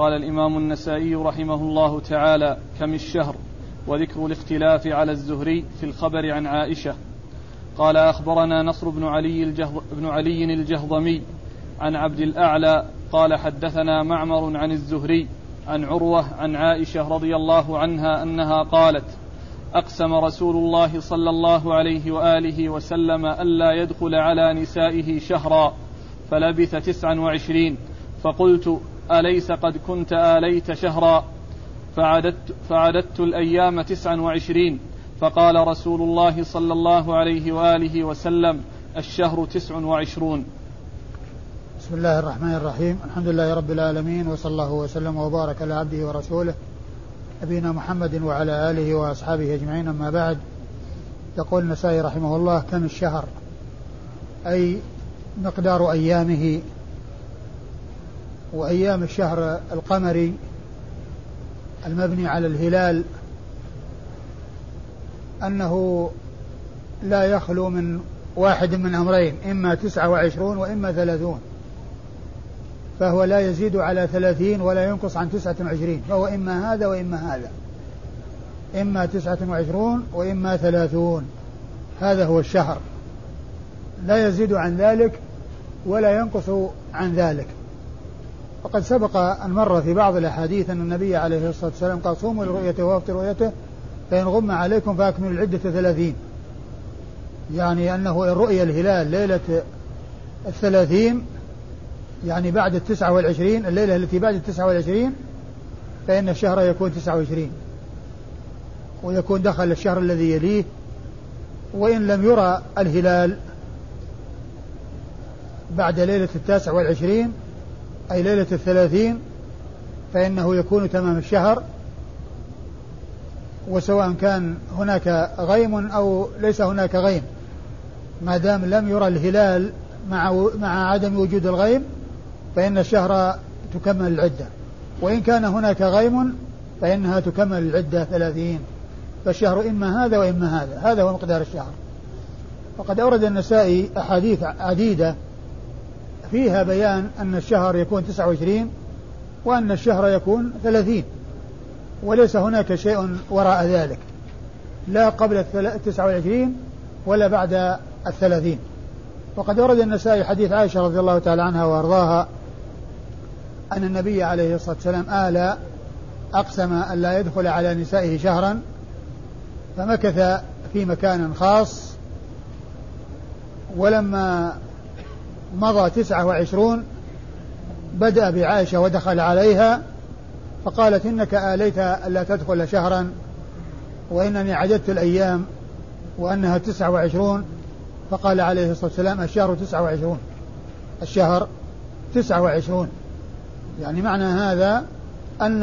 قال الإمام النسائي رحمه الله تعالى كم الشهر؟ وذكر الاختلاف على الزهري في الخبر عن عائشة. قال أخبرنا نصر بن علي, الجهض بن علي الجهضمي عن عبد الأعلى قال حدثنا معمر عن الزهري عن عروة عن عائشة رضي الله عنها أنها قالت أقسم رسول الله صلى الله عليه وآله وسلم ألا يدخل على نسائه شهرا فلبث تسعا وعشرين فقلت أليس قد كنت آليت شهرا؟ فعددت, فعددت الأيام تسعا وعشرين. فقال رسول الله صلى الله عليه وآله وسلم الشهر تسع وعشرون. بسم الله الرحمن الرحيم. الحمد لله رب العالمين وصلى الله وسلم وبارك على عبده ورسوله نبينا محمد وعلى آله وأصحابه أجمعين. أما بعد يقول النسائي رحمه الله كم الشهر؟ أي مقدار أيامه وأيام الشهر القمري المبني على الهلال أنه لا يخلو من واحد من أمرين إما تسعة وعشرون وإما ثلاثون. فهو لا يزيد على ثلاثين ولا ينقص عن تسعة وعشرين فهو إما هذا وإما هذا. إما تسعة وعشرون وإما ثلاثون. هذا هو الشهر. لا يزيد عن ذلك ولا ينقص عن ذلك. وقد سبق أن مر في بعض الأحاديث أن النبي عليه الصلاة والسلام قال صوموا لرؤيته وافطروا رؤيته فإن غم عليكم فأكملوا العدة ثلاثين. يعني أنه إن رؤي الهلال ليلة الثلاثين يعني بعد التسعة والعشرين الليلة التي بعد التسعة والعشرين فإن الشهر يكون تسعة وعشرين. ويكون دخل الشهر الذي يليه. وإن لم يرى الهلال بعد ليلة التاسع والعشرين أي ليلة الثلاثين فإنه يكون تمام الشهر وسواء كان هناك غيم أو ليس هناك غيم. ما دام لم يرى الهلال مع مع عدم وجود الغيم فإن الشهر تكمل العدة. وإن كان هناك غيم فإنها تكمل العدة ثلاثين. فالشهر إما هذا وإما هذا. هذا هو مقدار الشهر. وقد أورد النسائي أحاديث عديدة فيها بيان أن الشهر يكون تسعة وعشرين وأن الشهر يكون ثلاثين وليس هناك شيء وراء ذلك لا قبل التسعة والعشرين ولا بعد الثلاثين. وقد ورد النسائي حديث عائشة رضي الله تعالى عنها وأرضاها أن النبي عليه الصلاة والسلام آل أقسم أن لا يدخل على نسائه شهرا فمكث في مكان خاص ولما مضى تسعة وعشرون بدأ بعائشة ودخل عليها فقالت إنك آليت ألا تدخل شهرا وإنني عددت الأيام وأنها تسعة وعشرون فقال عليه الصلاة والسلام الشهر تسعة وعشرون. الشهر تسعة وعشرون. يعني معنى هذا أن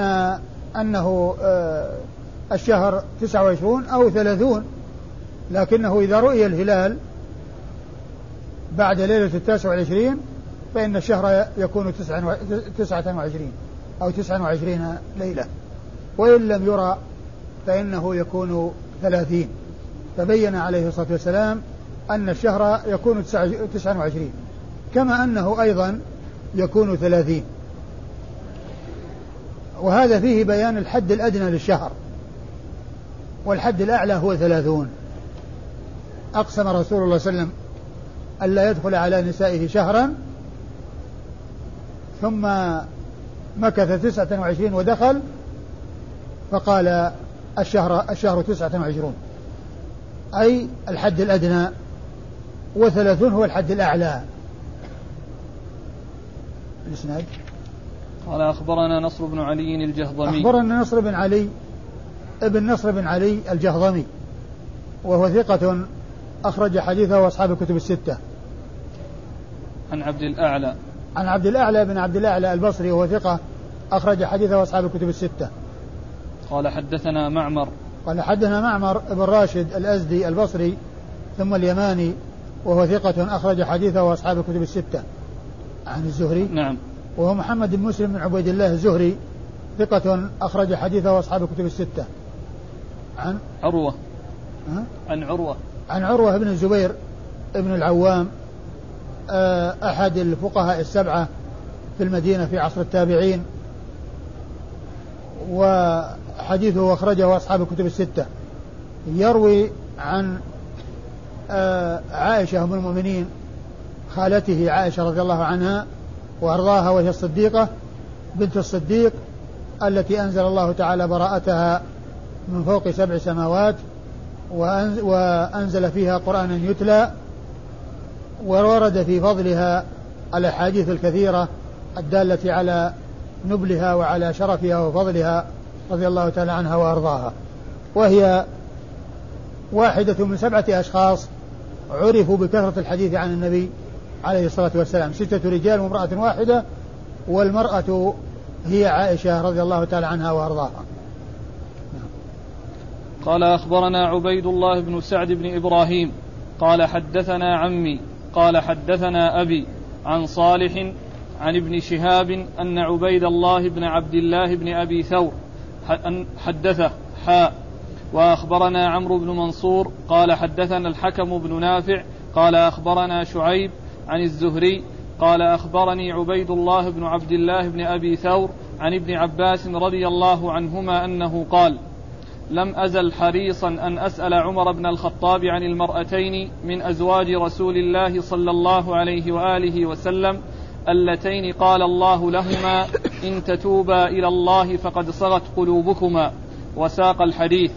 أنه آه، الشهر تسعة وعشرون أو ثلاثون لكنه إذا رؤي الهلال بعد ليلة التاسع والعشرين فإن الشهر يكون تسعة وعشرين أو تسعة وعشرين ليلة. وإن لم يرى فإنه يكون ثلاثين. فبين عليه الصلاة والسلام أن الشهر يكون تسعة وعشرين كما أنه أيضا يكون ثلاثين. وهذا فيه بيان الحد الأدنى للشهر. والحد الأعلى هو ثلاثون. أقسم رسول الله صلى الله عليه وسلم ألا يدخل على نسائه شهرا ثم مكث تسعة وعشرين ودخل فقال الشهر الشهر تسعة وعشرون. أي الحد الأدنى وثلاثون هو الحد الأعلى. الإسناد؟ قال أخبرنا نصر بن علي الجهضمي. أخبرنا نصر بن علي ابن نصر بن علي الجهضمي وهو ثقة أخرج حديثه وأصحاب الكتب الستة. عن عبد الأعلى. عن عبد الأعلى بن عبد الأعلى البصري وهو ثقة أخرج حديثه أصحاب الكتب الستة. قال حدثنا معمر. قال حدثنا معمر بن راشد الأزدي البصري ثم اليماني وهو ثقة أخرج حديثه وأصحاب الكتب الستة. عن الزهري. نعم. وهو محمد بن مسلم بن عبيد الله الزهري ثقة أخرج حديثه وأصحاب الكتب الستة. عن عروة؟ عن عروة. عن عروة بن الزبير بن العوام أحد الفقهاء السبعة في المدينة في عصر التابعين وحديثه أخرجه أصحاب الكتب الستة. يروي عن آه، عائشة أم المؤمنين خالته عائشة رضي الله عنها وأرضاها وهي الصديقة بنت الصديق التي أنزل الله تعالى براءتها من فوق سبع سماوات وأنزل فيها قرآنا يتلى وورد في فضلها الأحاديث الكثيرة الدالة على نبلها وعلى شرفها وفضلها رضي الله تعالى عنها وأرضاها. وهي واحدة من سبعة أشخاص عرفوا بكثرة الحديث عن النبي عليه الصلاة والسلام. ستة رجال وامرأة واحدة والمرأة هي عائشة رضي الله تعالى عنها وأرضاها. قال أخبرنا عبيد الله بن سعد بن إبراهيم قال حدثنا عمي قال حدثنا أبي عن صالح عن ابن شهاب أن عبيد الله بن عبد الله بن أبي ثور حدثه حاء وأخبرنا عمرو بن منصور قال حدثنا الحكم بن نافع قال أخبرنا شعيب عن الزهري قال أخبرني عبيد الله بن عبد الله بن أبي ثور عن ابن عباس رضي الله عنهما أنه قال لم أزل حريصا أن أسأل عمر بن الخطاب عن المرأتين من أزواج رسول الله صلى الله عليه وآله وسلم اللتين قال الله لهما إن تتوبا إلى الله فقد صغت قلوبكما. وساق الحديث.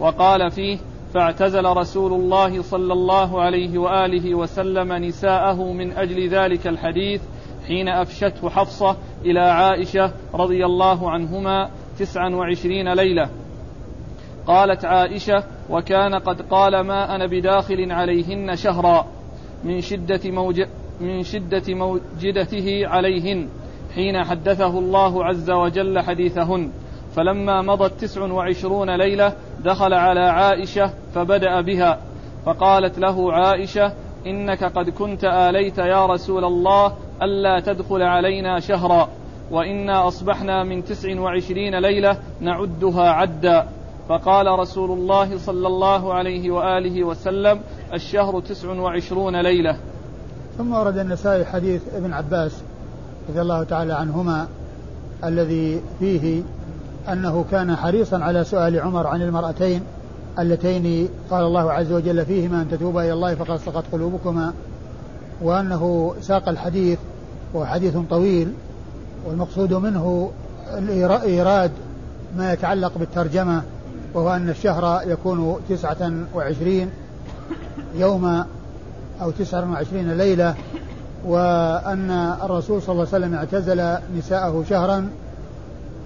وقال فيه فاعتزل رسول الله صلى الله عليه وآله وسلم نساءه من أجل ذلك الحديث حين أفشته حفصة إلى عائشة رضي الله عنهما تسعا وعشرين ليلة. قالت عائشة وكان قد قال ما أنا بداخل عليهن شهرا من شدة موج من شدة موجدته عليهن حين حدثه الله عز وجل حديثهن. فلما مضت تسع وعشرون ليلة دخل على عائشة فبدأ بها فقالت له عائشة إنك قد كنت آليت يا رسول الله ألا تدخل علينا شهرا وإنا أصبحنا من تسع وعشرين ليلة نعدها عدا. فقال رسول الله صلى الله عليه وآله وسلم الشهر تسع وعشرون ليلة. ثم ورد النسائي حديث ابن عباس رضي الله تعالى عنهما الذي فيه أنه كان حريصا على سؤال عمر عن المرأتين اللتين قال الله عز وجل فيهما أن تتوبا إلى الله فقد سقط قلوبكما وأنه ساق الحديث وهو حديث طويل والمقصود منه إيراد ما يتعلق بالترجمة وهو أن الشهر يكون تسعة وعشرين يوما أو تسعة وعشرين ليلة وأن الرسول صلى الله عليه وسلم اعتزل نساءه شهرا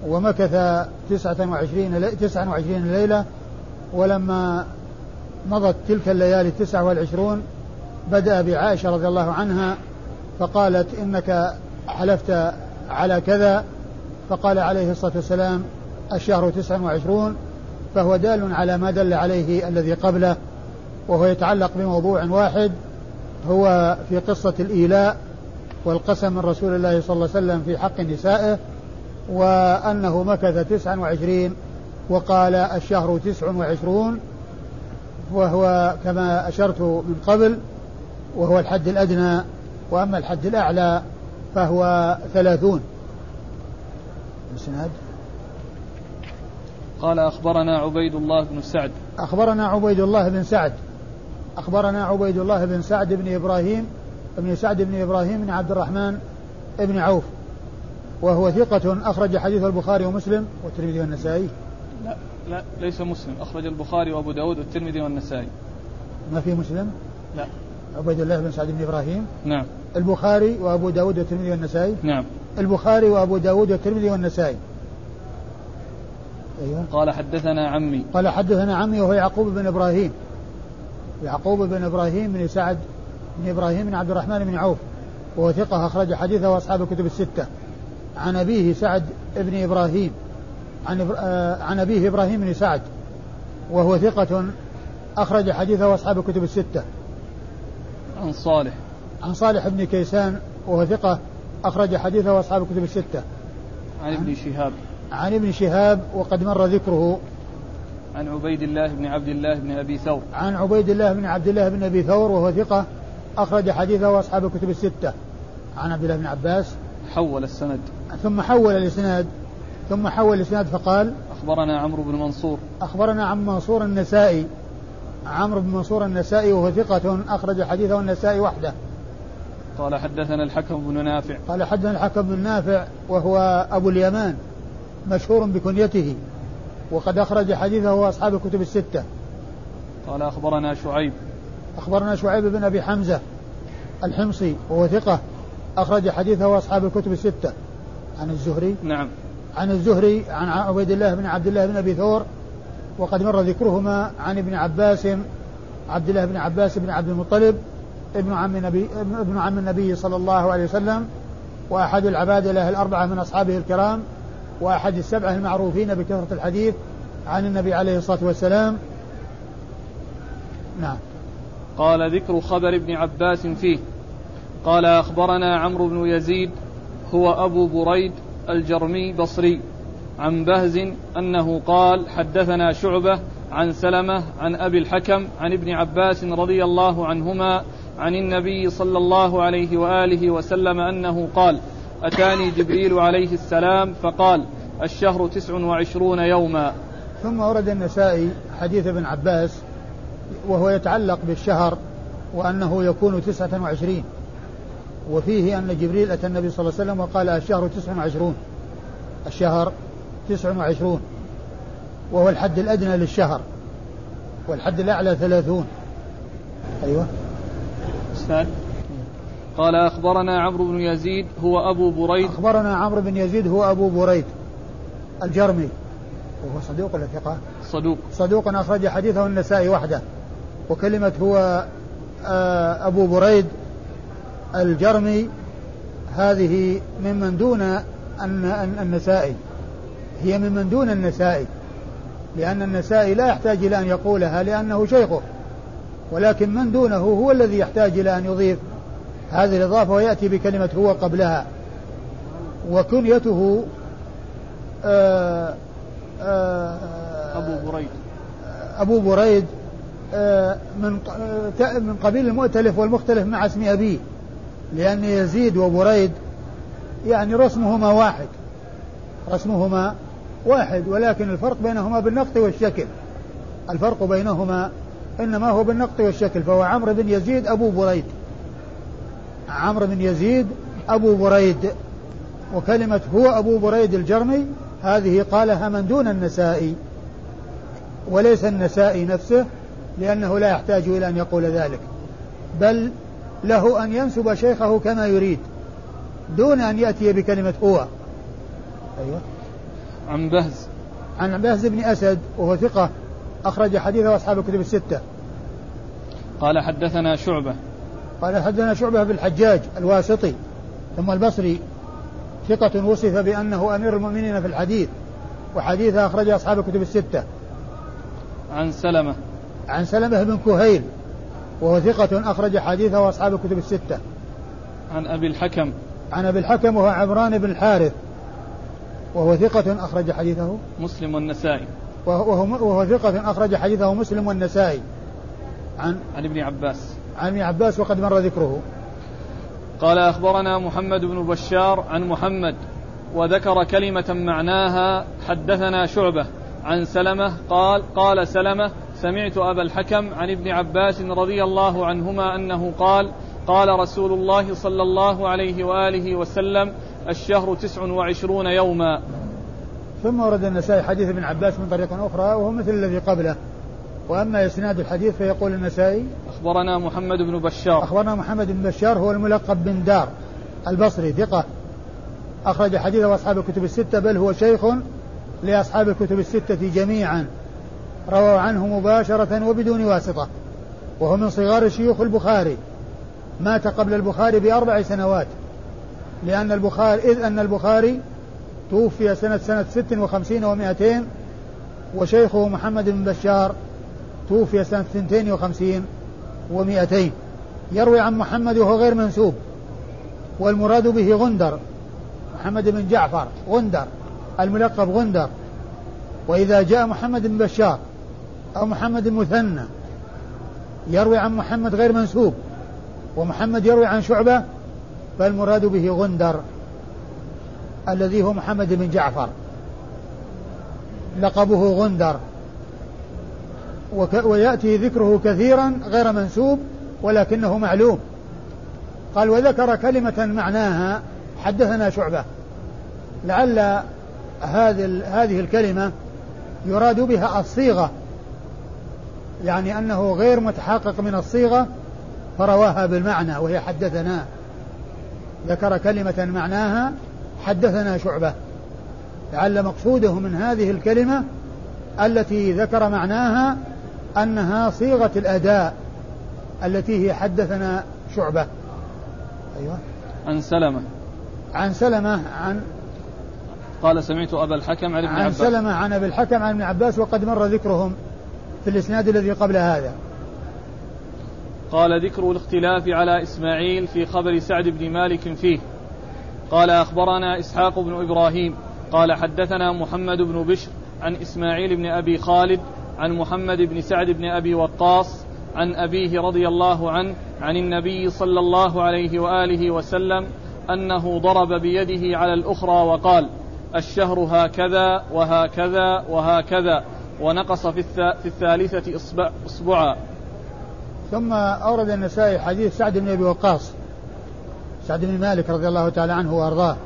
ومكث تسعة وعشرين تسعة وعشرين ليلة ولما مضت تلك الليالي التسعة والعشرون بدأ بعائشة رضي الله عنها فقالت إنك حلفت على كذا. فقال عليه الصلاة والسلام الشهر تسع وعشرون فهو دال على ما دل عليه الذي قبله وهو يتعلق بموضوع واحد هو في قصة الإيلاء والقسم من رسول الله صلى الله عليه وسلم في حق نسائه وأنه مكث تسعا وعشرين وقال الشهر تسع وعشرون وهو كما أشرت من قبل وهو الحد الأدنى وأما الحد الأعلى فهو ثلاثون. السناد قال أخبرنا عبيد الله بن سعد. أخبرنا عبيد الله بن سعد. أخبرنا عبيد الله بن سعد بن إبراهيم بن سعد بن إبراهيم بن عبد الرحمن بن عوف. وهو ثقة أخرج حديث البخاري ومسلم والترمذي والنسائي. لا لا ليس مسلم. أخرج البخاري وأبو داود والترمذي والنسائي. ما في مسلم؟ لا. عبيد الله بن سعد بن إبراهيم. نعم. البخاري وأبو داود والترمذي والنسائي. نعم. البخاري وأبو داود والترمذي والنسائي. أيوة. قال حدثنا عمي. قال حدثنا عمي وهو يعقوب بن إبراهيم. يعقوب بن إبراهيم بن سعد بن إبراهيم بن عبد الرحمن بن عوف. وهو ثقة أخرج حديثه أصحاب الكتب الستة. عن أبيه سعد بن إبراهيم. عن آه، عن أبيه إبراهيم بن سعد. وهو ثقة أخرج حديثه أصحاب الكتب الستة. عن صالح. عن صالح بن كيسان وهو ثقة أخرج حديثه أصحاب الكتب الستة. عن ابن شهاب. عن ابن شهاب وقد مر ذكره عن عبيد الله بن عبد الله بن أبي ثور. عن عبيد الله بن عبد الله بن أبي ثور وهو ثقة أخرج حديثه اصحاب الكتب الستة. عن عبد الله بن عباس. حول السند. ثم حول الإسناد. ثم حول الإسناد فقال أخبرنا عمرو بن منصور. أخبرنا عن منصور النسائي. عمرو بن منصور النسائي وهو ثقة أخرج حديثه النسائي وحده. قال حدثنا الحكم بن نافع. قال حدثنا الحكم بن نافع وهو أبو اليمان. مشهور بكنيته وقد أخرج حديثه أصحاب الكتب الستة. قال أخبرنا شعيب. أخبرنا شعيب بن أبي حمزة الحمصي وهو ثقة أخرج حديثه أصحاب الكتب الستة. عن الزهري؟ نعم. عن الزهري عن عبيد الله بن عبد الله بن أبي ثور وقد مر ذكرهما عن ابن عباس عبد الله بن عباس بن عبد المطلب ابن عم النبي ابن عم النبي صلى الله عليه وسلم وأحد العبادلة الأربعة من أصحابه الكرام. وأحد السبعة المعروفين بكثرة الحديث عن النبي عليه الصلاة والسلام. نعم. قال ذكر خبر ابن عباس فيه. قال أخبرنا عمرو بن يزيد هو أبو بريد الجرمي بصري عن بهز أنه قال حدثنا شعبة عن سلمة عن أبي الحكم عن ابن عباس رضي الله عنهما عن النبي صلى الله عليه وآله وسلم أنه قال أتاني جبريل عليه السلام فقال الشهر تسع وعشرون يوما. ثم ورد النسائي حديث ابن عباس وهو يتعلق بالشهر وأنه يكون تسعة وعشرين وفيه أن جبريل أتى النبي صلى الله عليه وسلم وقال الشهر تسع وعشرون الشهر تسع وعشرون وهو الحد الأدنى للشهر والحد الأعلى ثلاثون. أيوة. أستاذ. قال أخبرنا عمرو بن يزيد هو أبو بريد. أخبرنا عمرو بن يزيد هو أبو بريد الجرمي. وهو صدوق ولا ثقة؟ صدوق. صدوق أخرج حديثه النسائي وحده. وكلمة هو آه، أبو بريد الجرمي هذه ممن دون النسائي. هي ممن دون النسائي. لأن النسائي لا يحتاج إلى أن يقولها لأنه شيخه. ولكن من دونه هو الذي يحتاج إلى أن يضيف هذه الإضافة ويأتي بكلمة هو قبلها. وكنيته آآ آه، آآ آه، أبو بريد. أبو بريد آه، من من قبيل المؤتلف والمختلف مع اسم أبيه. لأن يزيد وبريد يعني رسمهما واحد. رسمهما واحد ولكن الفرق بينهما بالنقط والشكل. الفرق بينهما إنما هو بالنقط والشكل فهو عمرو بن يزيد أبو بريد. عمرو بن يزيد أبو بريد وكلمة هو أبو بريد الجرمي هذه قالها من دون النسائي وليس النسائي نفسه لأنه لا يحتاج إلى أن يقول ذلك. بل له أن ينسب شيخه كما يريد دون أن يأتي بكلمة هو. أيوة. عن بهز. عن بهز بن أسد وهو ثقة أخرج حديثه أصحاب الكتب الستة. قال حدثنا شعبة. قال حدثنا شعبة بالحجاج الواسطي ثم البصري ثقة وصف بأنه أمير المؤمنين في الحديث وحديثه أخرج أصحاب الكتب الستة. عن سلمة. عن سلمة بن كهيل وهو ثقة أخرج حديثه أصحاب الكتب الستة. عن أبي الحكم. عن أبي الحكم وهو عمران بن الحارث وهو ثقة أخرج حديثه. مسلم والنسائي. وهو, وهو ثقة أخرج حديثه مسلم والنسائي. عن عن ابن عباس. عن ابن عباس وقد مر ذكره. قال أخبرنا محمد بن بشار عن محمد وذكر كلمة معناها حدثنا شعبة عن سلمة قال قال سلمة سمعت أبا الحكم عن ابن عباس رضي الله عنهما أنه قال قال رسول الله صلى الله عليه وآله وسلم الشهر تسع وعشرون يوما. ثم ورد النسائي حديث ابن عباس من طريق أخرى وهو مثل الذي قبله. وأما إسناد الحديث فيقول النسائي أخبرنا محمد بن بشار. أخبرنا محمد بن بشار هو الملقب بن دار البصري ثقة. أخرج حديثه أصحاب الكتب الستة بل هو شيخ لأصحاب الكتب الستة جميعا. رووا عنه مباشرة وبدون واسطة. وهو من صغار شيوخ البخاري. مات قبل البخاري بأربع سنوات. لأن البخاري إذ أن البخاري توفي سنة سنة ست وخمسين ومائتين وشيخه محمد بن بشار توفي سنة ثنتين وخمسين ومائتين يروي عن محمد وهو غير منسوب. والمراد به غندر. محمد بن جعفر غندر. الملقب غندر. وإذا جاء محمد بن بشار أو محمد المثنى يروي عن محمد غير منسوب. ومحمد يروي عن شعبة فالمراد به غندر الذي هو محمد بن جعفر. لقبه غندر. ويأتي ذكره كثيرا غير منسوب ولكنه معلوم. قال وذكر كلمة معناها حدثنا شعبة. لعل هذه هذه الكلمة يراد بها الصيغة يعني أنه غير متحقق من الصيغة فرواها بالمعنى وهي حدثنا. ذكر كلمة معناها حدثنا شعبة. لعل مقصوده من هذه الكلمة التي ذكر معناها أنها صيغة الأداء التي هي حدثنا شعبة. أيوة. عن سلمة. عن سلمة عن قال سمعت أبا الحكم عن ابن عن عباس. عن سلمة عن أبي الحكم عن ابن عباس وقد مر ذكرهم في الإسناد الذي قبل هذا. قال ذكر الاختلاف على إسماعيل في خبر سعد بن مالك فيه. قال أخبرنا إسحاق بن إبراهيم. قال حدثنا محمد بن بشر عن إسماعيل بن أبي خالد عن محمد بن سعد بن أبي وقاص عن أبيه رضي الله عنه عن النبي صلى الله عليه وآله وسلم أنه ضرب بيده على الأخرى وقال الشهر هكذا وهكذا وهكذا ونقص في, في الثالثة إصبع إصبعا. ثم أورد النسائي حديث سعد بن أبي وقاص سعد بن مالك رضي الله تعالى عنه وأرضاه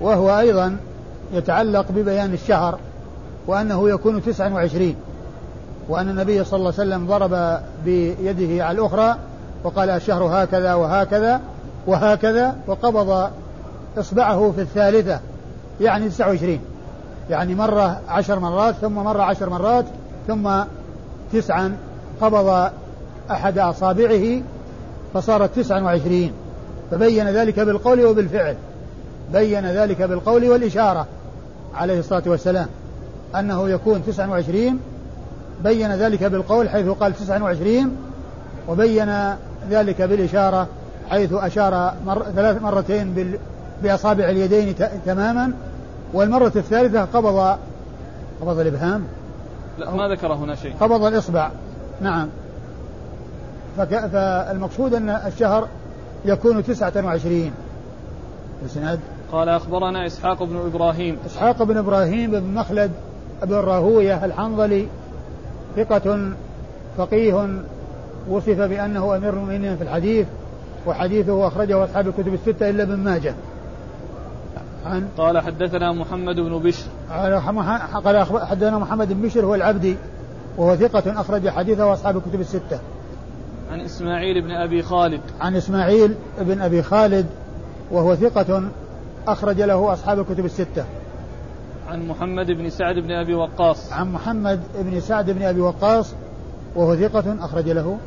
وهو أيضا يتعلق ببيان الشهر وأنه يكون تسعا وعشرين. وأن النبي صلى الله عليه وسلم ضرب بيده على الأخرى وقال الشهر هكذا وهكذا وهكذا وقبض إصبعه في الثالثة يعني 29 يعني مرة عشر مرات ثم مرة عشر مرات ثم تسعا قبض أحد أصابعه فصارت تسعا وعشرين. فبين ذلك بالقول وبالفعل. بين ذلك بالقول والإشارة عليه الصلاة والسلام أنه يكون تسعا وعشرين بين ذلك بالقول حيث قال تسعا وعشرين وبين ذلك بالإشارة حيث أشار مر ثلاث مرتين بأصابع اليدين تماما. والمرة الثالثة قبض قبض الإبهام. لا ما ذكر هنا شيء. قبض الإصبع. نعم. فك... فالمقصود أن الشهر يكون تسعة وعشرين. السند قال أخبرنا إسحاق بن إبراهيم. إسحاق بن إبراهيم بن مخلد بن راهوية الحنظلي ثقة فقيه وصف بأنه أمير المؤمنين في الحديث وحديثه أخرجه أصحاب الكتب الستة إلا ابن ماجه. عن قال حدثنا محمد بن بشر. قال حدثنا محمد بن بشر هو العبدي وهو ثقة أخرج حديثه أصحاب الكتب الستة. عن إسماعيل بن أبي خالد. عن إسماعيل بن أبي خالد وهو ثقة أخرج له أصحاب الكتب الستة. عن محمد بن سعد بن أبي وقاص. عن محمد بن سعد بن أبي وقاص وهو ثقة أخرج له.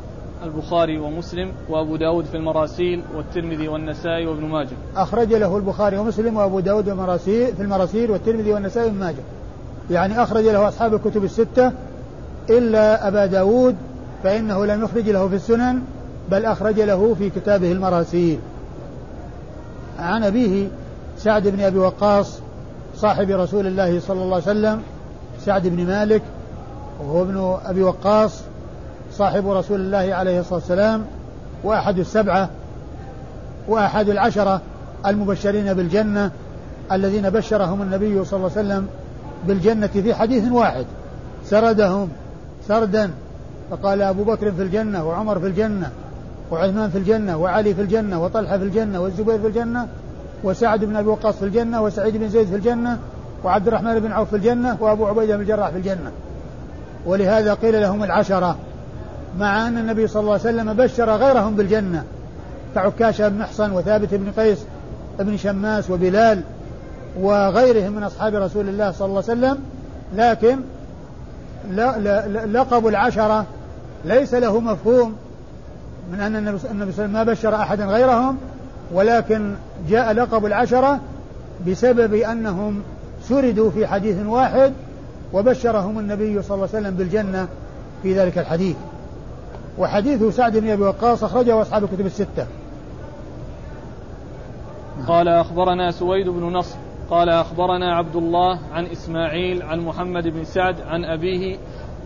البخاري ومسلم وأبو داود في المراسيل والترمذي والنسائي وابن ماجه. أخرج له البخاري ومسلم وأبو داود في المراسيل والترمذي والنسائي وابن ماجه. يعني أخرج له أصحاب الكتب الستة إلا أبا داود فإنه لم يخرج له في السنن بل أخرج له في كتابه المراسيل. عن أبيه سعد بن أبي وقاص صاحب رسول الله صلى الله عليه وسلم سعد بن مالك وهو ابن أبي وقاص صاحب رسول الله عليه الصلاة والسلام وأحد السبعة وأحد العشرة المبشرين بالجنة الذين بشرهم النبي صلى الله عليه وسلم بالجنة في حديث واحد. سردهم سردا فقال أبو بكر في الجنة وعمر في الجنة وعثمان في الجنة وعلي في الجنة وطلحة في الجنة والزبير في الجنة وسعد بن أبي وقاص في الجنة وسعيد بن زيد في الجنة وعبد الرحمن بن عوف في الجنة وأبو عبيدة بن الجراح في الجنة. ولهذا قيل لهم العشرة مع أن النبي صلى الله عليه وسلم بشر غيرهم بالجنة. كعكاشة بن محصن وثابت بن قيس بن شماس وبلال وغيرهم من أصحاب رسول الله صلى الله عليه وسلم لكن لقب العشرة ليس له مفهوم من أن النبي صلى الله عليه وسلم ما بشر أحدا غيرهم ولكن جاء لقب العشرة بسبب أنهم سردوا في حديث واحد وبشرهم النبي صلى الله عليه وسلم بالجنة في ذلك الحديث. وحديث سعد بن أبي وقاص أخرجه أصحاب الكتب الستة. قال أخبرنا سويد بن نصر قال أخبرنا عبد الله عن إسماعيل عن محمد بن سعد عن أبيه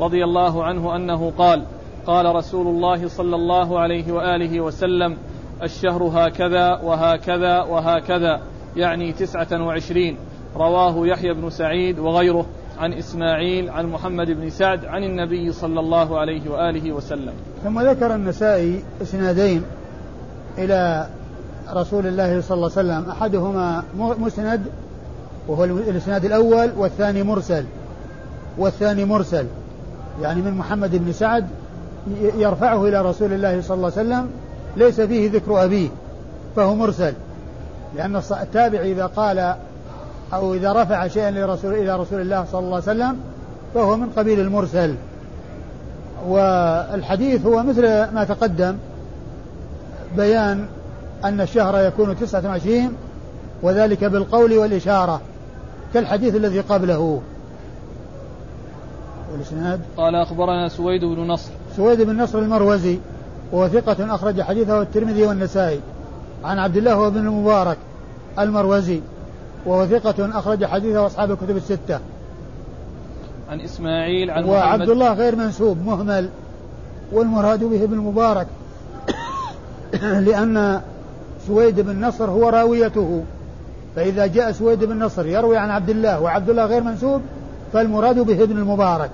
رضي الله عنه أنه قال قال رسول الله صلى الله عليه وآله وسلم الشهر هكذا وهكذا وهكذا يعني تسعة وعشرين. رواه يحيى بن سعيد وغيره عن إسماعيل عن محمد بن سعد عن النبي صلى الله عليه وآله وسلم. ثم ذكر النسائي إسنادين إلى رسول الله صلى الله عليه وسلم. أحدهما مسند وهو الإسناد الأول والثاني مرسل. والثاني مرسل. يعني من محمد بن سعد يرفعه إلى رسول الله صلى الله عليه وسلم ليس فيه ذكر أبيه فهو مرسل. لأن التابع إذا قال أو إذا رفع شيئا لرسول إلى رسول الله صلى الله عليه وسلم فهو من قبيل المرسل. والحديث هو مثل ما تقدم بيان أن الشهر يكون تسعة وعشرين وذلك بالقول والإشارة كالحديث الذي قبله. والإسناد؟ قال أخبرنا سويد بن نصر. سويد بن نصر المروزي. وهو ثقة أخرج حديثه الترمذي والنسائي. عن عبد الله بن المبارك المروزي وهو ثقة أخرج حديثه أصحاب الكتب الستة. عن إسماعيل عن وعبد الله غير منسوب مهمل والمراد به ابن المبارك لأن سويد بن نصر هو راويته. فإذا جاء سويد بن نصر يروي عن عبد الله وعبد الله غير منسوب فالمراد به ابن المبارك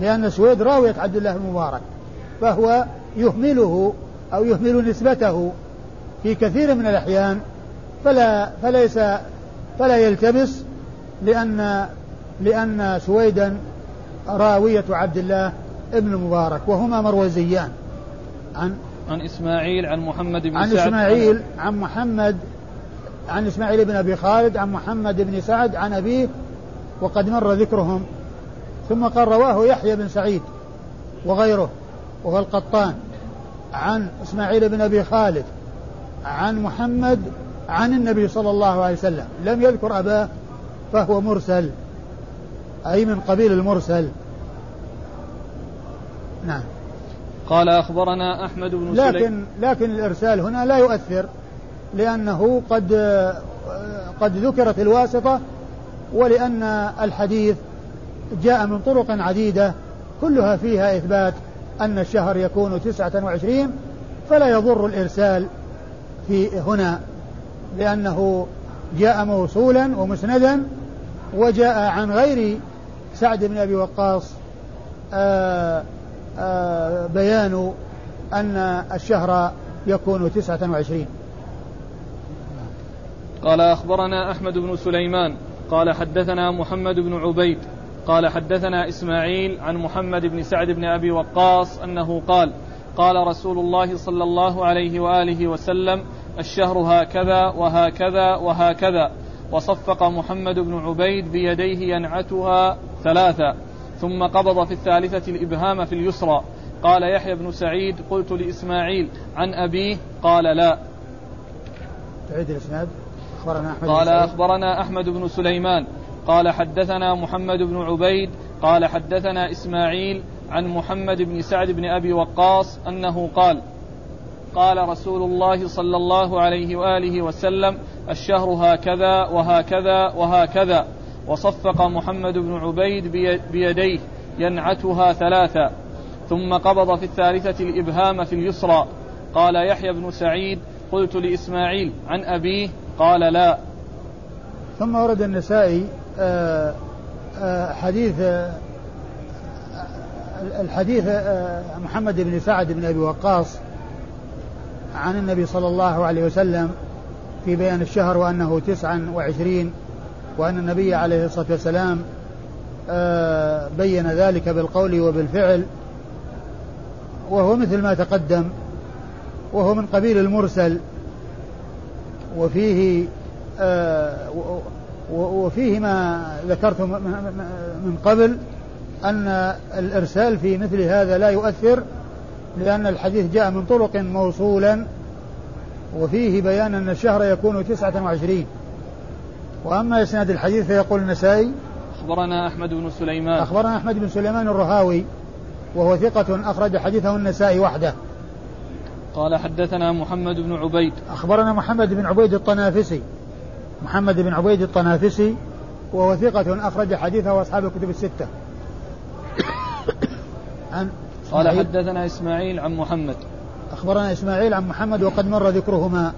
لأن سويد راوية عبد الله المبارك فهو يهمله أو يهمل نسبته في كثير من الأحيان فلا فليس فلا يلتبس لأن لأن سويدا راوية عبد الله ابن المبارك وهما مروزيان. عن عن إسماعيل عن محمد بن عن سعد. إسماعيل عن محمد عن إسماعيل بن أبي خالد عن محمد بن سعد عن أبيه وقد مر ذكرهم. ثم قال رواه يحيى بن سعيد وغيره. وهو القطان عن إسماعيل بن أبي خالد عن محمد عن النبي صلى الله عليه وسلم. لم يذكر أباه فهو مرسل أي من قبيل المرسل. نعم. قال أخبرنا أحمد بن لكن لكن الإرسال هنا لا يؤثر لأنه قد قد ذكرت الواسطة ولأن الحديث جاء من طرق عديدة كلها فيها إثبات. أن الشهر يكون تسعة وعشرين فلا يضر الإرسال في هنا لأنه جاء موصولا ومسندا وجاء عن غير سعد بن أبي وقاص آآ آآ بيان أن الشهر يكون تسعة وعشرين. قال أخبرنا أحمد بن سليمان قال حدثنا محمد بن عبيد قال حدثنا إسماعيل عن محمد بن سعد بن أبي وقاص أنه قال قال رسول الله صلى الله عليه وآله وسلم الشهر هكذا وهكذا وهكذا وصفق محمد بن عبيد بيديه ينعتها ثلاثا ثم قبض في الثالثة الإبهام في اليسرى قال يحيى بن سعيد قلت لإسماعيل عن أبيه قال لا تعيد الإسناد. أخبرنا أحمد قال أخبرنا أحمد بن سليمان قال حدثنا محمد بن عبيد قال حدثنا إسماعيل عن محمد بن سعد بن أبي وقاص أنه قال قال رسول الله صلى الله عليه وآله وسلم الشهر هكذا وهكذا وهكذا وصفق محمد بن عبيد بيديه ينعتها ثلاثا ثم قبض في الثالثة الإبهام في اليسرى قال يحيى بن سعيد قلت لإسماعيل عن أبيه قال لا ثم ورد النسائي حديث آه، الحديث محمد بن سعد بن أبي وقاص عن النبي صلى الله عليه وسلم في بيان الشهر وأنه تسعا وعشرين وأن النبي عليه الصلاة والسلام بين ذلك بالقول وبالفعل وهو مثل ما تقدم وهو من قبيل المرسل وفيه وفيه ما ذكرت من قبل أن الإرسال في مثل هذا لا يؤثر لأن الحديث جاء من طرق موصولا وفيه بيان أن الشهر يكون تسعة وعشرين. وأما إسناد الحديث فيقول النسائي أخبرنا أحمد بن سليمان. أخبرنا أحمد بن سليمان الرهاوي وهو ثقة أخرج حديثه النسائي وحده. قال حدثنا محمد بن عبيد. أخبرنا محمد بن عبيد الطنافسي. محمد بن عبيد الطنافسي وهو ثقة أخرج حديثه أصحاب الكتب الستة. عن قال حدثنا إسماعيل عن محمد. أخبرنا إسماعيل عن محمد وقد مر ذكرهما.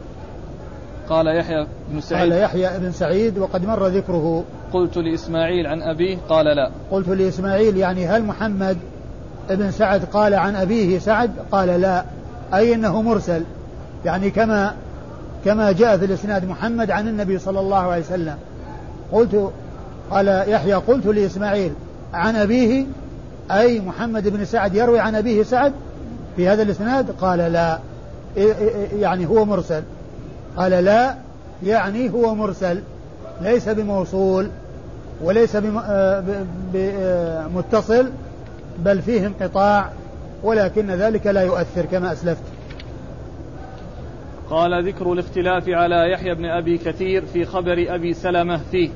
قال يحيى بن سعيد. قال يحيى بن سعيد وقد مر ذكره. قلت لإسماعيل عن أبيه قال لا. قلت لإسماعيل يعني هل محمد ابن سعد قال عن أبيه سعد؟ قال لا. أي أنه مرسل. يعني كما كما جاء في الإسناد محمد عن النبي صلى الله عليه وسلم. قلت قال يحيى قلت لإسماعيل عن أبيه أي محمد بن سعد يروي عن أبيه سعد في هذا الإسناد؟ قال لا. يعني هو مرسل. قال لا يعني هو مرسل. ليس بموصول وليس بمتصل بل فيه انقطاع ولكن ذلك لا يؤثر كما أسلفت. قال ذكر الاختلاف على يحيى بن أبي كثير في خبر أبي سلمة فيه.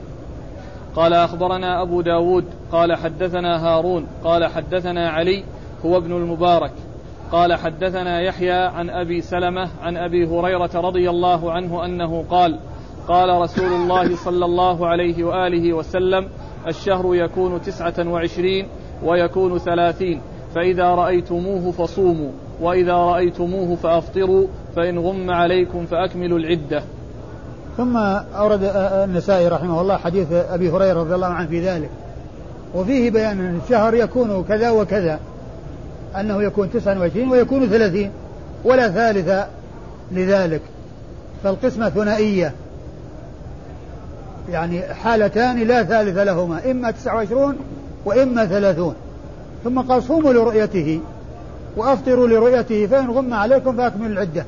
قال أخبرنا أبو داود قال حدثنا هارون قال حدثنا علي هو ابن المبارك. قال حدثنا يحيى عن أبي سلمة عن أبي هريرة رضي الله عنه أنه قال قال رسول الله صلى الله عليه وآله وسلم الشهر يكون تسعة وعشرين ويكون ثلاثين فإذا رأيتموه فصوموا وإذا رأيتموه فأفطروا فإن غم عليكم فأكملوا العدة. ثم أورد النسائي رحمه الله حديث أبي هريرة رضي الله عنه في ذلك. وفيه بيان أن الشهر يكون كذا وكذا. أنه يكون 29 ويكون 30 ولا ثالث لذلك. فالقسمة ثنائية. يعني حالتان لا ثالث لهما إما 29 وإما 30 ثم قال صوموا لرؤيته وأفطروا لرؤيته فإن غم عليكم فأكملوا العدة.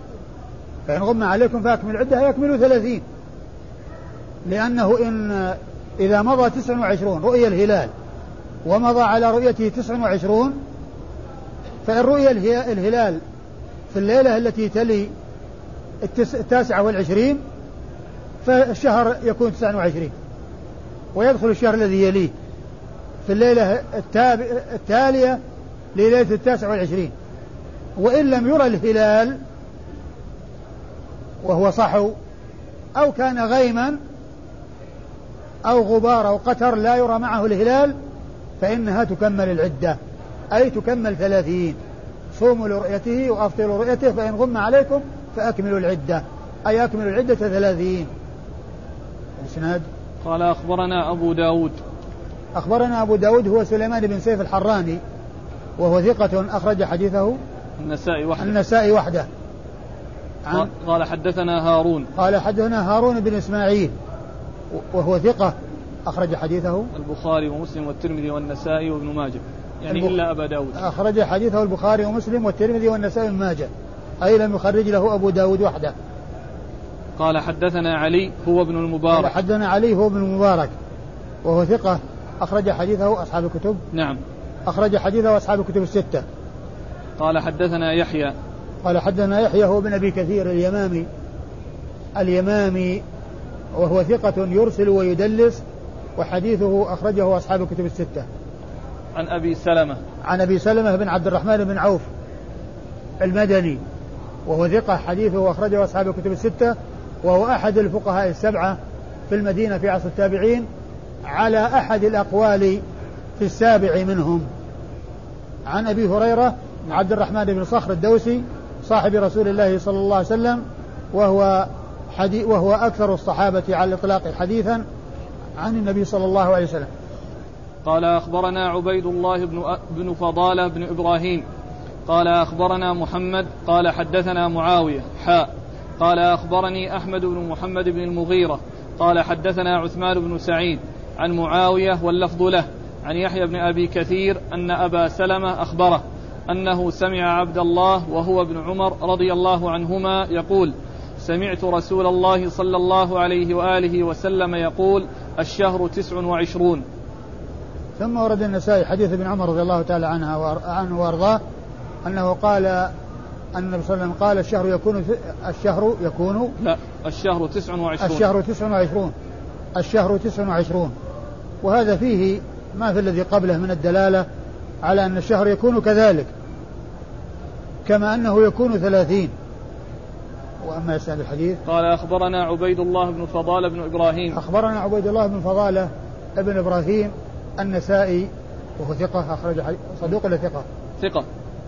فإن غم عليكم فأكملوا العدة يكملوا ثلاثين. لأنه إن إذا مضى تسع وعشرون رؤية الهلال ومضى على رؤيته تسع وعشرون فإن رؤي الهلال في الليلة التي تلي التاسعة والعشرين فالشهر يكون تسعة وعشرين. ويدخل الشهر الذي يليه في الليلة التالية لليلة التاسع والعشرين. وإن لم يرى الهلال وهو صحو أو كان غيما أو غبار أو قتر لا يرى معه الهلال فإنها تكمل العدة أي تكمل ثلاثين. صوموا لرؤيته وأفطروا رؤيته فإن غم عليكم فأكملوا العدة أي أكملوا العدة ثلاثين. الإسناد قال أخبرنا أبو داود. أخبرنا أبو داود هو سليمان بن سيف الحراني وهو ثقة أخرج حديثه النسائي وحده. النسائي وحده. عن قال حدثنا هارون. قال حدثنا هارون بن إسماعيل وهو ثقة أخرج حديثه. البخاري ومسلم والترمذي والنسائي وابن ماجه. يعني البخ... إلا أبا داود. أخرج حديثه البخاري ومسلم والترمذي والنسائي وابن ماجه. أي لم يخرج له أبو داود وحده. قال حدثنا علي هو ابن المبارك. قال حدثنا علي هو ابن المبارك وهو ثقة أخرج حديثه أصحاب الكتب. نعم. أخرج حديثه أصحاب الكتب الستة. قال حدثنا يحيى قال حدثنا يحيى هو بن أبي كثير اليمامي اليمامي وهو ثقة يرسل ويدلس وحديثه أخرجه أصحاب الكتب الستة. عن أبي سلمة. عن أبي سلمة بن عبد الرحمن بن عوف المدني وهو ثقة حديثه أخرجه أصحاب الكتب الستة وهو أحد الفقهاء السبعة في المدينة في عصر التابعين على أحد الأقوال في السابع منهم. عن أبي هريرة عبد الرحمن بن صخر الدوسي صاحب رسول الله صلى الله عليه وسلم وهو حدي وهو أكثر الصحابة على الإطلاق حديثا عن النبي صلى الله عليه وسلم. قال أخبرنا عبيد الله بن, بن فضالة بن إبراهيم. قال أخبرنا محمد. قال حدثنا معاوية. حاء قال أخبرني أحمد بن محمد بن المغيرة. قال حدثنا عثمان بن سعيد عن معاوية واللفظ له. عن يحيى بن أبي كثير أن أبا سلمة أخبره. أنه سمع عبد الله وهو ابن عمر رضي الله عنهما يقول سمعت رسول الله صلى الله عليه وآله وسلم يقول الشهر تسع وعشرون. ثم ورد النسائي حديث ابن عمر رضي الله تعالى عنها عنه وأرضاه أنه قال أن النبي صلى الله عليه وسلم قال الشهر يكون الشهر يكون لا الشهر تسع وعشرون. الشهر تسع وعشرون. الشهر تسع وعشرون. وهذا فيه ما في الذي قبله من الدلالة على أن الشهر يكون كذلك. كما أنه يكون ثلاثين. وأما يسأل الحديث؟ قال أخبرنا عبيد الله بن فضالة بن إبراهيم. أخبرنا عبيد الله بن فضالة ابن إبراهيم النسائي وهو ثقة أخرج صدوق ولا ثقة؟ ثقة.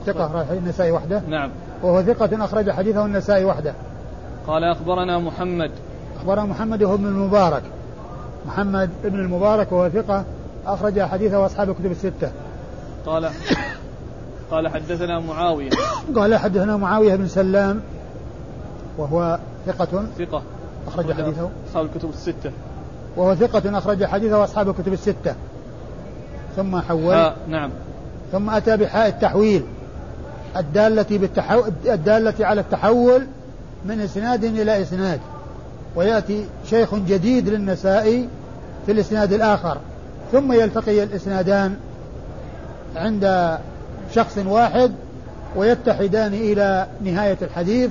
ثقة أخرج النسائي وحده؟ نعم. وهو ثقة أخرج حديثه النسائي وحده. قال أخبرنا محمد. أخبرنا محمد وهو ابن المبارك. محمد بن المبارك وهو ثقة أخرج حديثه أصحاب الكتب الستة. قال قال حدثنا معاوية. قال حدثنا معاوية بن سلام وهو ثقة. ثقة. أخرج حديثه. أصحاب الكتب الستة. وهو ثقة أخرج حديثه أصحاب الكتب الستة. ثم حول. آه نعم. ثم أتى بحاء التحويل الدالة بالتحو... الدالة على التحول من إسناد إلى إسناد. ويأتي شيخ جديد للنسائي في الإسناد الآخر. ثم يلتقي الإسنادان عند شخص واحد ويتحدان إلى نهاية الحديث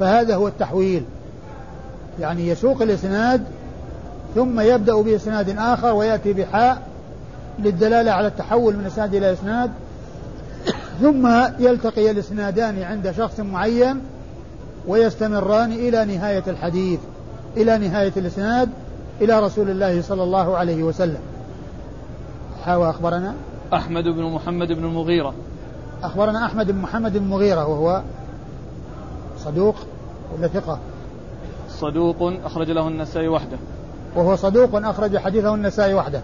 فهذا هو التحويل. يعني يسوق الإسناد ثم يبدأ بإسناد آخر ويأتي بحاء للدلالة على التحول من إسناد إلى إسناد ثم يلتقي الإسنادان عند شخص معين ويستمران إلى نهاية الحديث إلى نهاية الإسناد إلى رسول الله صلى الله عليه وسلم. حاوى أخبرنا؟ أحمد بن محمد بن المغيرة. أخبرنا أحمد بن محمد بن المغيرة وهو صدوق ولا ثقة؟ صدوق أخرج له النسائي وحده. وهو صدوق أخرج حديثه النسائي وحده.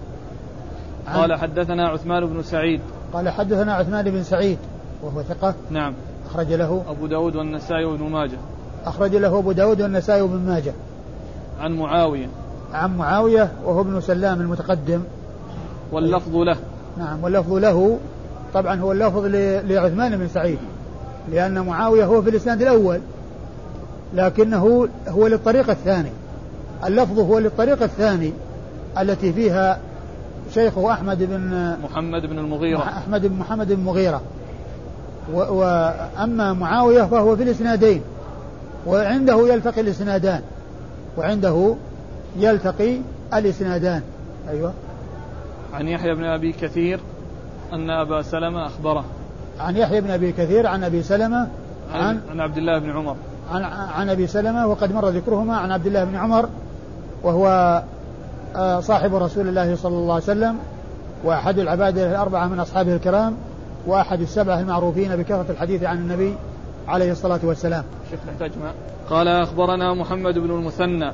قال حدثنا عثمان بن سعيد. قال حدثنا عثمان بن سعيد وهو ثقة. نعم. أخرج له أبو داود والنسائي وابن ماجه. أخرج له أبو داود والنسائي وابن ماجه. عن معاوية. عن معاوية وهو ابن سلام المتقدم. واللفظ له. نعم واللفظ له طبعا هو اللفظ لعثمان بن سعيد لأن معاوية هو في الإسناد الأول لكنه هو للطريق الثاني اللفظ هو للطريق الثاني التي فيها شيخه أحمد بن محمد بن المغيرة. أحمد بن محمد بن المغيرة. وأما معاوية فهو في الإسنادين وعنده يلتقي الإسنادان وعنده يلتقي الإسنادان. أيوة. عن يحيى بن أبي كثير أن أبا سلمة أخبره. عن يحيى بن أبي كثير عن أبي سلمة عن, عن عبد الله بن عمر. عن, عن أبي سلمة وقد مر ذكرهما عن عبد الله بن عمر وهو آه، صاحب رسول الله صلى الله عليه وسلم وأحد العبادة الأربعة من أصحابه الكرام وأحد السبعة المعروفين بكثرة الحديث عن النبي عليه الصلاة والسلام. شيخ نحتاج ماء قال أخبرنا محمد بن المثنى.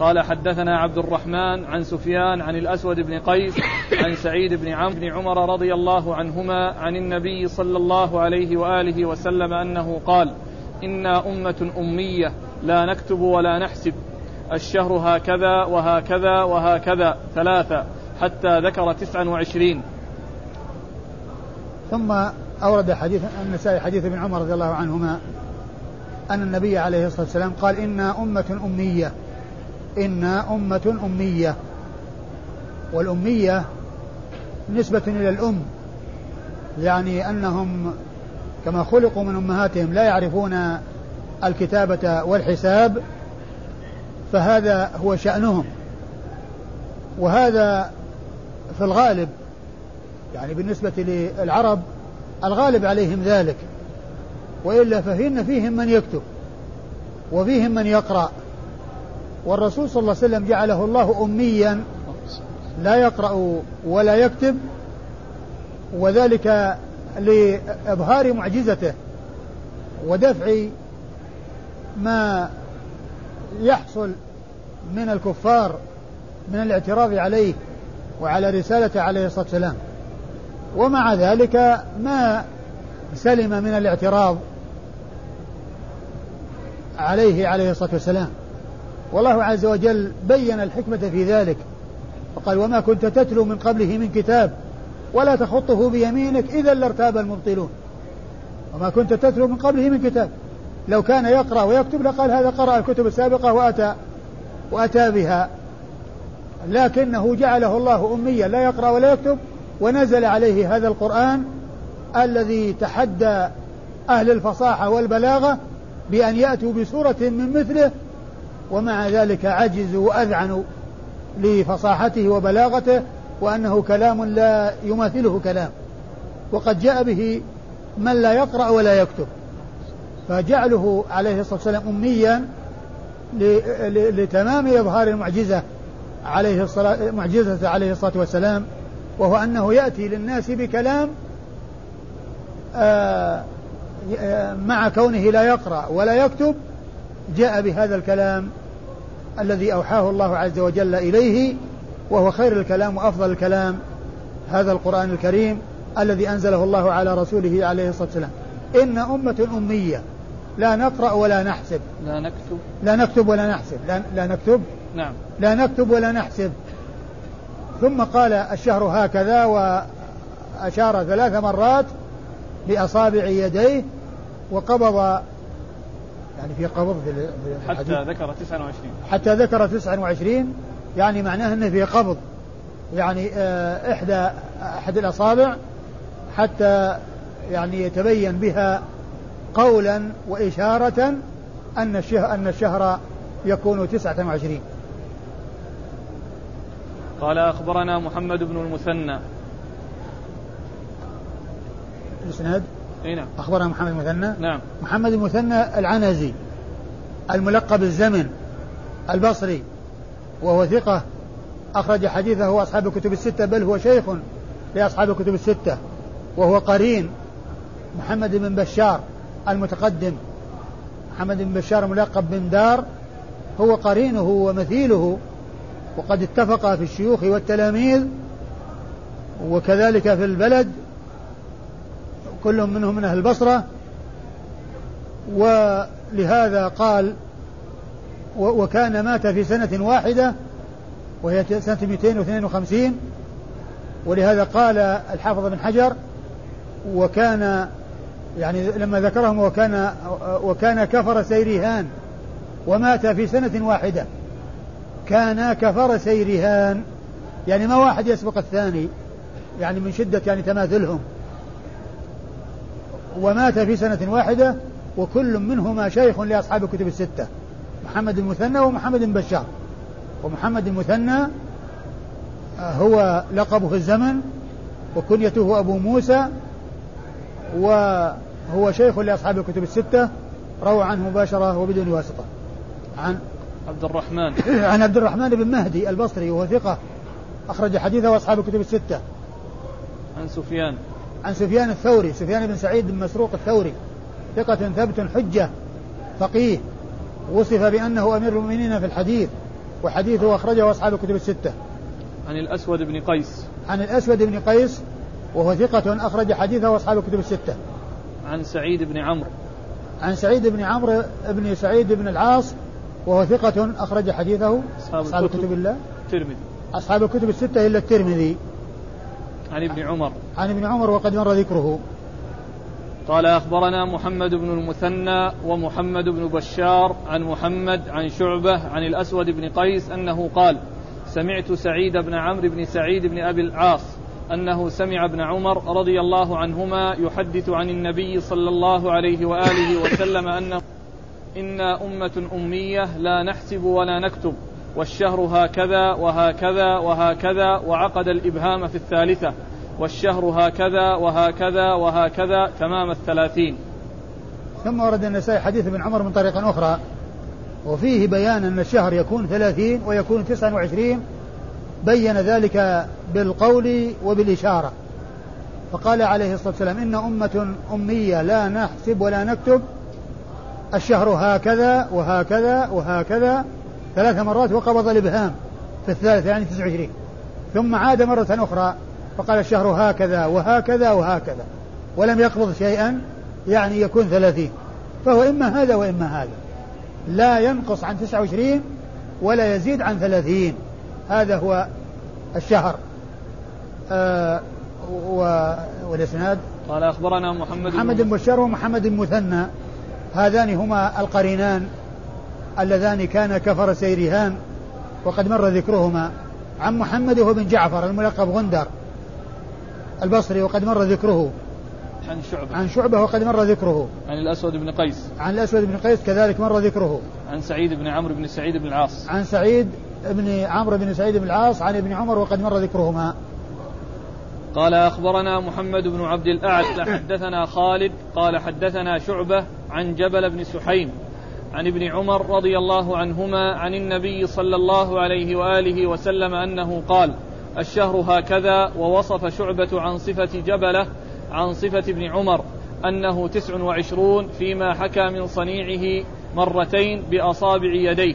قال حدثنا عبد الرحمن عن سفيان عن الأسود بن قيس عن سعيد بن عمرو بن عمر رضي الله عنهما عن النبي صلى الله عليه وآله وسلم أنه قال إنا أمة أمية لا نكتب ولا نحسب. الشهر هكذا وهكذا وهكذا ثلاثة حتى ذكر تسعا وعشرين. ثم أورد حديث النسائي حديث ابن عمر رضي الله عنهما أن النبي عليه الصلاة والسلام قال إنا أمة أمية. إنا أمة أمية. والأمية نسبة إلى الأم. يعني أنهم كما خلقوا من أمهاتهم لا يعرفون الكتابة والحساب فهذا هو شأنهم. وهذا في الغالب يعني بالنسبة للعرب الغالب عليهم ذلك. وإلا فإن فيهم من يكتب وفيهم من يقرأ. والرسول صلى الله عليه وسلم جعله الله أميا لا يقرأ ولا يكتب وذلك لإظهار معجزته ودفع ما يحصل من الكفار من الاعتراض عليه وعلى رسالته عليه الصلاة والسلام. ومع ذلك ما سلم من الاعتراض عليه عليه الصلاة والسلام. والله عز وجل بين الحكمة في ذلك. فقال وما كنت تتلو من قبله من كتاب ولا تخطه بيمينك إذا لارتاب المبطلون. وما كنت تتلو من قبله من كتاب. لو كان يقرأ ويكتب لقال هذا قرأ الكتب السابقة وأتى وأتى بها. لكنه جعله الله أميا لا يقرأ ولا يكتب ونزل عليه هذا القرآن الذي تحدى أهل الفصاحة والبلاغة بأن يأتوا بسورة من مثله ومع ذلك عجزوا وأذعنوا لفصاحته وبلاغته وأنه كلام لا يماثله كلام. وقد جاء به من لا يقرأ ولا يكتب. فجعله عليه الصلاة والسلام أميا لتمام إظهار المعجزة عليه الصلاة معجزة عليه الصلاة والسلام وهو أنه يأتي للناس بكلام آه، مع كونه لا يقرأ ولا يكتب جاء بهذا الكلام الذي أوحاه الله عز وجل إليه وهو خير الكلام وأفضل الكلام هذا القرآن الكريم الذي أنزله الله على رسوله عليه الصلاة والسلام. إن أمة أمية لا نقرأ ولا نحسب. لا نكتب. لا نكتب ولا نحسب. لا, لا نكتب. نعم. لا نكتب ولا نحسب. ثم قال الشهر هكذا وأشار ثلاث مرات بأصابع يديه وقبض يعني في قبض في حتى ذكر 29 حتى ذكر 29 يعني معناه إنه في قبض. يعني آه، إحدى أحد الأصابع حتى يعني يتبين بها قولا وإشارة أن الشهر, أن الشهر يكون تسعة وعشرين. قال أخبرنا محمد بن المثنى. الإسناد إي نعم. أخبرنا محمد المثنى نعم. محمد المثنى العنزي الملقب الزمن البصري وهو ثقة أخرج حديثه أصحاب الكتب الستة بل هو شيخ لأصحاب الكتب الستة وهو قرين محمد بن بشار المتقدم. محمد بن بشار ملقب بن دار هو قرينه ومثيله وقد اتفق في الشيوخ والتلاميذ وكذلك في البلد كل منهم من أهل البصرة ولهذا قال وكان مات في سنة واحدة وهي سنة 252 ولهذا قال الحافظ بن حجر وكان يعني لما ذكرهم وكان وكان كفر سيرهان ومات في سنة واحدة. كان كفر سيرهان يعني ما واحد يسبق الثاني يعني من شدة يعني تماثلهم. ومات في سنة واحدة وكل منهما شيخ لأصحاب الكتب الستة محمد المثنى ومحمد بن بشار. ومحمد المثنى هو لقبه في الزمن وكنيته أبو موسى وهو شيخ لأصحاب الكتب الستة روى عنه مباشرة وبدون واسطة. عن عبد الرحمن. عن عبد الرحمن بن مهدي البصري وهو ثقة أخرج حديثه أصحاب الكتب الستة. عن سفيان. عن سفيان الثوري سفيان بن سعيد بن مسروق الثوري ثقة ثبت حجة فقيه وصف بأنه أمير المؤمنين في الحديث وحديثه أخرجه أصحاب الكتب الستة عن الأسود بن قيس عن الأسود بن قيس وهو ثقة أخرج حديثه أصحاب الكتب الستة. عن سعيد بن عمرو. عن سعيد بن عمرو بن سعيد بن العاص وهو ثقة أخرج حديثه أصحاب, أصحاب الكتب الله الترمذي. أصحاب الكتب الستة إلا الترمذي. عن ابن عمر. عن ابن عمر وقد مر ذكره. قال أخبرنا محمد بن المثنى ومحمد بن بشار عن محمد عن شعبة عن الأسود بن قيس أنه قال سمعت سعيد بن عمرو بن سعيد بن أبي العاص أنه سمع ابن عمر رضي الله عنهما يحدث عن النبي صلى الله عليه وآله وسلم أنه إنا أمة أمية لا نحسب ولا نكتب والشهر هكذا وهكذا وهكذا وعقد الإبهام في الثالثة والشهر هكذا وهكذا وهكذا تمام الثلاثين. ثم ورد النسائي حديث ابن عمر من طريق أخرى وفيه بيان أن الشهر يكون ثلاثين ويكون تسعة وعشرين بين ذلك بالقول وبالإشارة. فقال عليه الصلاة والسلام إن أمة أمية لا نحسب ولا نكتب الشهر هكذا وهكذا وهكذا ثلاث مرات وقبض الإبهام في الثالث يعني 29 ثم عاد مرة أخرى فقال الشهر هكذا وهكذا وهكذا ولم يقبض شيئا يعني يكون ثلاثين. فهو إما هذا وإما هذا. لا ينقص عن 29 ولا يزيد عن ثلاثين. هذا هو الشهر. آه والإسناد؟ قال أخبرنا محمد محمد بن بشار ومحمد المثنى هذان هما القرينان اللذان كان كفر سيرهان وقد مر ذكرهما. عن محمد وهو بن جعفر الملقب غندر البصري وقد مر ذكره. عن شعبة. عن شعبة وقد مر ذكره. عن الأسود بن قيس. عن الأسود بن قيس كذلك مر ذكره. عن سعيد بن عمرو بن سعيد بن العاص. عن سعيد بن عمرو بن سعيد بن العاص عن ابن عمر وقد مر ذكرهما. قال أخبرنا محمد بن عبد الأعلى حدثنا خالد قال حدثنا شعبة عن جبل بن سحيم. عن ابن عمر رضي الله عنهما عن النبي صلى الله عليه وآله وسلم أنه قال الشهر هكذا ووصف شعبة عن صفة جبلة عن صفة ابن عمر أنه تسع وعشرون فيما حكى من صنيعه مرتين بأصابع يديه.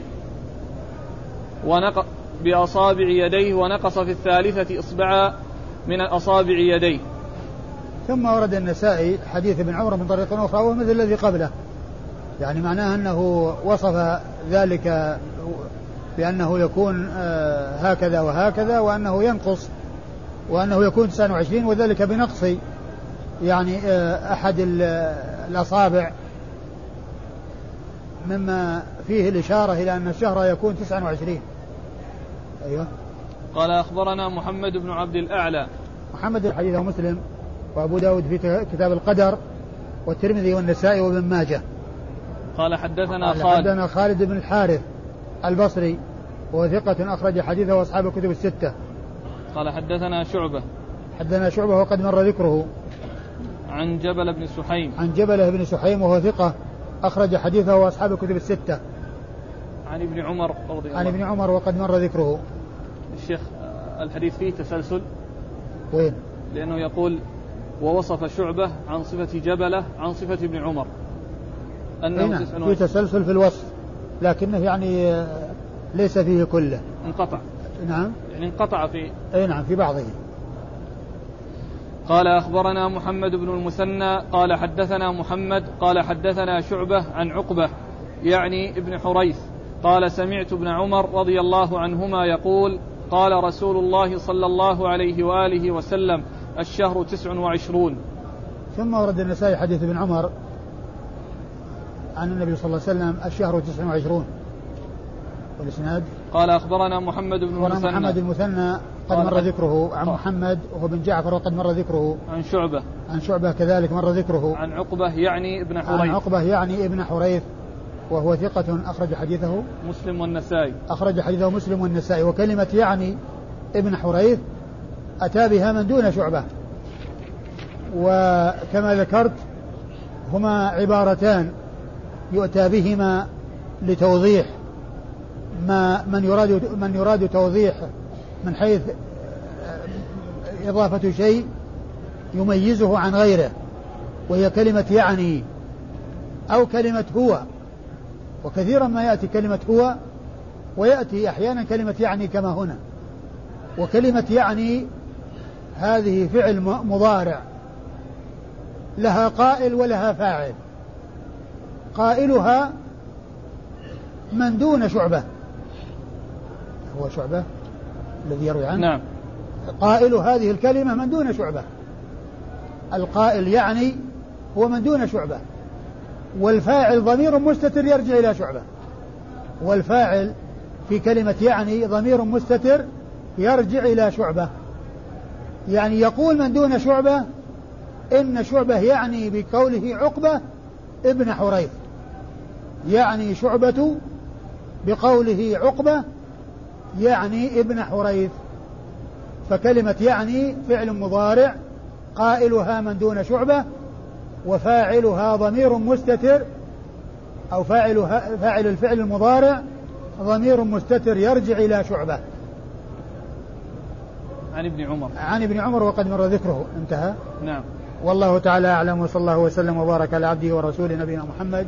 ونقل بأصابع يديه ونقص في الثالثة إصبعا من أصابع يديه. ثم ورد النسائي حديث ابن عمر من طريق أخرى وهو مثل الذي قبله. يعني معناه أنه وصف ذلك بأنه يكون آه، هكذا وهكذا وأنه ينقص وأنه يكون 29 وذلك بنقص يعني آه، أحد الأصابع. مما فيه الإشارة إلى أن الشهر يكون 29 أيوه. قال أخبرنا محمد بن عبد الأعلى. محمد الحديث مسلم وأبو داود في كتاب القدر والترمذي والنسائي وابن ماجه. قال حدثنا قال خالد. حدثنا خالد بن الحارث البصري وهو ثقة أخرج حديثه أصحاب الكتب الستة. قال حدثنا شعبة. حدثنا شعبة وقد مر ذكره. عن جبل بن سحيم. عن جبل بن سحيم وهو ثقة أخرج حديثه وأصحاب الكتب الستة. عن ابن عمر رضي الله عن ابن عمر وقد مر ذكره. الشيخ الحديث فيه تسلسل. وين؟ لأنه يقول ووصف شعبة عن صفة جبلة عن صفة ابن عمر. أنه نعم في تسلسل في الوصف لكنه يعني ليس فيه كله. انقطع. نعم. يعني انقطع في أي نعم في بعضه. قال أخبرنا محمد بن المثنى قال حدثنا محمد قال حدثنا شعبة عن عقبة يعني ابن حريث قال سمعت ابن عمر رضي الله عنهما يقول قال رسول الله صلى الله عليه وآله وسلم الشهر تسع وعشرون. ثم ورد النسائي حديث ابن عمر عن النبي صلى الله عليه وسلم الشهر تسع وعشرون والإسناد؟ قال أخبرنا محمد بن المثنى. محمد المثنى قد مر ذكره عن محمد وهو بن جعفر وقد مر ذكره. عن شعبة. عن شعبة كذلك مر ذكره. عن عقبة يعني ابن حريث. عن عقبة يعني ابن حريث وهو ثقة أخرج حديثه. مسلم والنسائي. أخرج حديثه مسلم والنسائي. وكلمة يعني ابن حريث أتى بها من دون شعبة. وكما ذكرت هما عبارتان. يؤتى بهما لتوضيح ما من يراد من يراد توضيح من حيث إضافة شيء يميزه عن غيره وهي كلمة يعني أو كلمة هو وكثيرا ما يأتي كلمة هو ويأتي أحيانا كلمة يعني كما هنا وكلمة يعني هذه فعل مضارع لها قائل ولها فاعل. قائلها من دون شعبة. هو شعبة الذي يروي عنه؟ نعم. قائل هذه الكلمة من دون شعبة. القائل يعني هو من دون شعبة. والفاعل ضمير مستتر يرجع إلى شعبة. والفاعل في كلمة يعني ضمير مستتر يرجع إلى شعبة. يعني يقول من دون شعبة إن شعبة يعني بقوله عقبة ابن حريث. يعني شعبة بقوله عقبة يعني ابن حريث فكلمة يعني فعل مضارع قائلها من دون شعبة وفاعلها ضمير مستتر أو فاعلها فاعل الفعل المضارع ضمير مستتر يرجع إلى شعبة. عن ابن عمر. عن ابن عمر وقد مر ذكره. انتهى؟ نعم. والله تعالى أعلم وصلى الله وسلم وبارك على عبده ورسوله نبينا محمد.